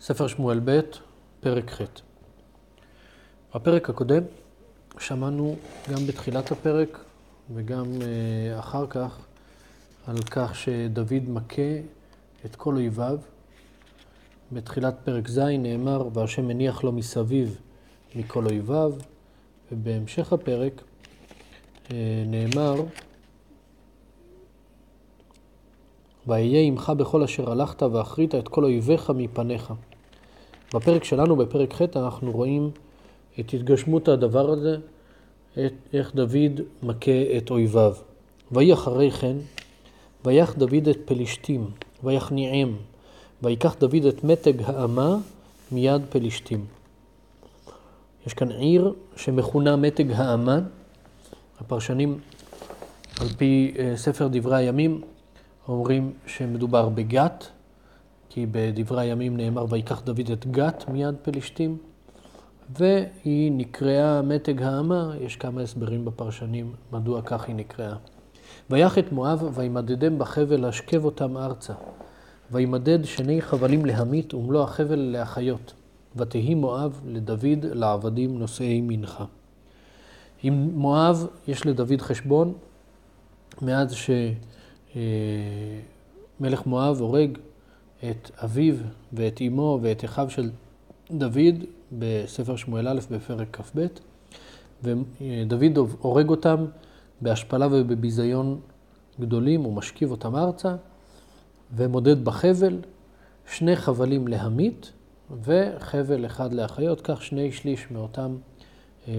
ספר שמואל ב', פרק ח'. בפרק הקודם שמענו גם בתחילת הפרק וגם אה, אחר כך על כך שדוד מכה את כל אויביו. בתחילת פרק ז' נאמר, והשם מניח לו מסביב מכל אויביו, ובהמשך הפרק אה, נאמר, ואהיה עמך בכל אשר הלכת ואחרית את כל אויביך מפניך. בפרק שלנו, בפרק ח', אנחנו רואים את התגשמות הדבר הזה, את, איך דוד מכה את אויביו. ויהי אחרי כן, ויח דוד את פלישתים, ויכניעם, ויקח דוד את מתג האמה מיד פלישתים. יש כאן עיר שמכונה מתג האמה. הפרשנים, על פי אה, ספר דברי הימים, אומרים שמדובר בגת, כי בדברי הימים נאמר ויקח דוד את גת מיד פלישתים, והיא נקראה מתג האמה, יש כמה הסברים בפרשנים מדוע כך היא נקראה. ויח את מואב וימדדם בחבל להשכב אותם ארצה. וימדד שני חבלים להמית ומלוא החבל להחיות. ותהי מואב לדוד לעבדים נושאי מנחה. עם מואב יש לדוד חשבון מאז ש... אה, מלך מואב הורג את אביו ואת אמו ואת אחיו של דוד בספר שמואל א' בפרק כ"ב, ודוד הורג אותם בהשפלה ובביזיון גדולים, הוא משכיב אותם ארצה, ומודד בחבל שני חבלים להמית וחבל אחד להחיות, כך שני שליש מאותם אה,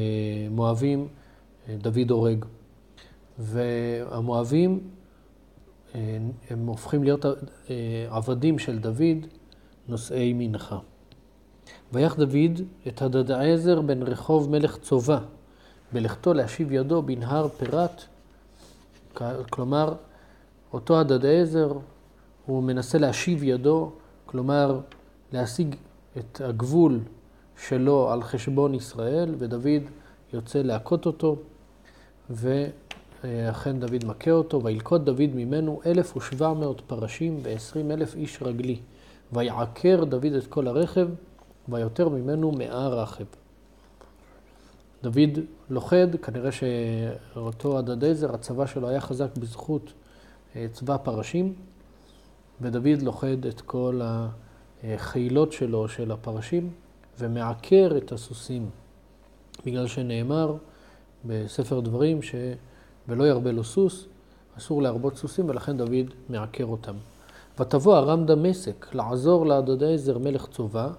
מואבים אה, דוד הורג. והמואבים הם הופכים להיות אה, עבדים של דוד, נושאי מנחה. ויח דוד את הדדעזר בן רחוב מלך צובה, בלכתו להשיב ידו בנהר פירת. כלומר, אותו הדדעזר, הוא מנסה להשיב ידו, כלומר, להשיג את הגבול שלו על חשבון ישראל, ודוד יוצא להכות אותו, ו... אכן דוד מכה אותו, וילקוט דוד ממנו אלף ושבע מאות פרשים ועשרים אלף איש רגלי. ויעקר דוד את כל הרכב, ויותר ממנו מאה רכב. דוד לוכד, כנראה שאותו הדדזר, הצבא שלו היה חזק בזכות אה, צבא פרשים, ודוד לוכד את כל החילות שלו, של הפרשים, ומעקר את הסוסים, בגלל שנאמר בספר דברים ש... ולא ירבה לו סוס, אסור להרבות סוסים, ולכן דוד מעקר אותם. ותבוא ארם דמשק לעזור להדדעזר מלך צובה,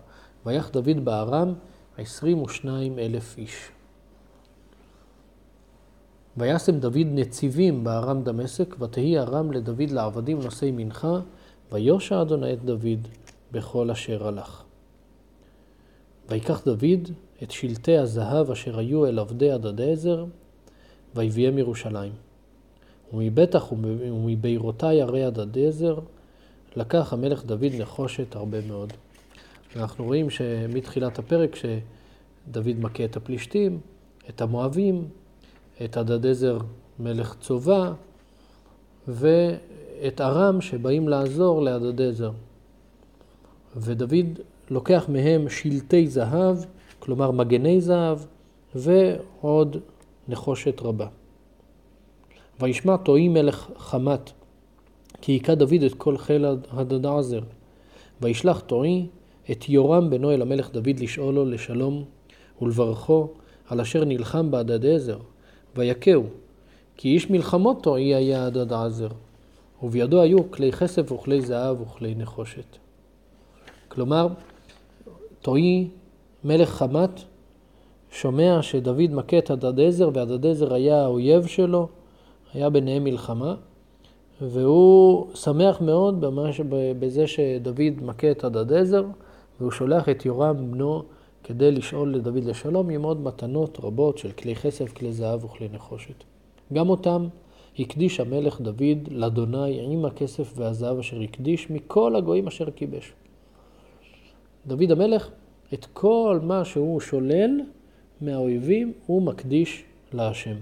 ויח דוד בארם עשרים ושניים אלף איש. וישם דוד נציבים בארם דמשק, ותהי ארם לדוד לעבדים נושאי מנחה, ויושע אדוני את דוד בכל אשר הלך. ויקח דוד את שלטי הזהב אשר היו אל עבדי הדדעזר, ויביאם ירושלים. ומבטח ומבירותי הרי עד הדזר, לקח המלך דוד נחושת הרבה מאוד. אנחנו רואים שמתחילת הפרק, שדוד מכה את הפלישתים, את המואבים, את הדדזר מלך צובה, ואת ארם שבאים לעזור להדדזר. ודוד לוקח מהם שלטי זהב, כלומר מגני זהב, ועוד נחושת רבה. וישמע תוהי מלך חמת, כי היכה דוד את כל חיל הדדעזר. וישלח תוהי את יורם בנו אל המלך דוד לשאולו לשלום ולברכו על אשר נלחם בהדדעזר, ויכהו, כי איש מלחמות תוהי היה הדדעזר, ובידו היו כלי כסף וכלי זהב וכלי נחושת. כלומר, תוהי מלך חמת שומע שדוד מכה את הדדעזר, והדדעזר היה האויב שלו, היה ביניהם מלחמה, והוא שמח מאוד במש... בזה שדוד מכה את הדדעזר, והוא שולח את יורם בנו כדי לשאול לדוד לשלום עם עוד מתנות רבות של כלי כסף, כלי זהב וכלי נחושת. גם אותם הקדיש המלך דוד לאדוני עם הכסף והזהב אשר הקדיש מכל הגויים אשר כיבש. דוד המלך, את כל מה שהוא שולל, מהאויבים הוא מקדיש להשם.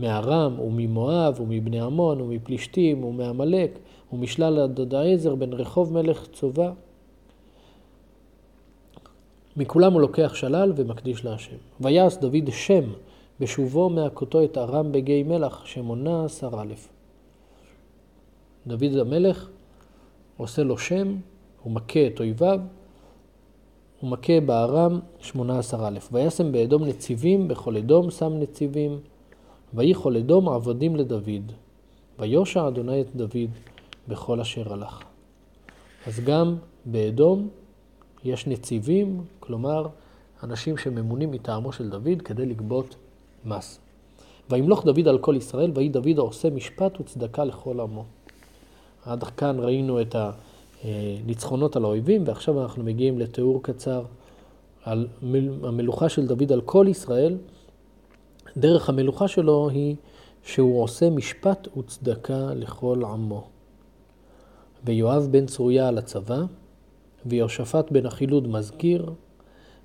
מארם וממואב ומבני עמון ומפלישתים ומעמלק ומשלל הדדעזר בן רחוב מלך צובה. מכולם הוא לוקח שלל ומקדיש להשם. ויעש דוד שם בשובו מהכותו את ארם בגיא מלח, שמונה עשר א'. דוד המלך עושה לו שם, הוא מכה את אויביו, הוא מכה בארם שמונה עשר א'. וישם באדום נציבים, בכל אדום שם נציבים, ויהי אדום עבדים לדוד. ויושע אדוני את דוד בכל אשר הלך. אז גם באדום יש נציבים, כלומר אנשים שממונים מטעמו של דוד כדי לגבות מס. וימלוך דוד על כל ישראל, ויהי דוד העושה משפט וצדקה לכל עמו. עד כאן ראינו את הניצחונות על האויבים, ועכשיו אנחנו מגיעים לתיאור קצר על המלוכה של דוד על כל ישראל. דרך המלוכה שלו היא שהוא עושה משפט וצדקה לכל עמו. ויואב בן צרויה על הצבא, ויהושפט בן החילוד מזכיר,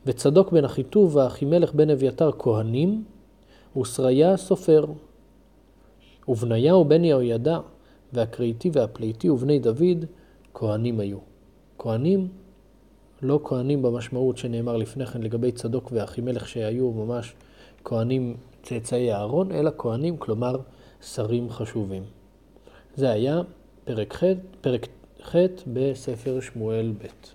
וצדוק בן אחיטוב ואחימלך בן אביתר כהנים, ושריה סופר. ובניהו בן יהוידע, והכרייתי והפליטי ובני דוד, כהנים היו. כהנים, לא כהנים במשמעות שנאמר לפני כן לגבי צדוק ואחימלך שהיו ממש כהנים צאצאי אהרון, אלא כהנים, כלומר שרים חשובים. זה היה פרק ח', פרק ח' בספר שמואל ב'.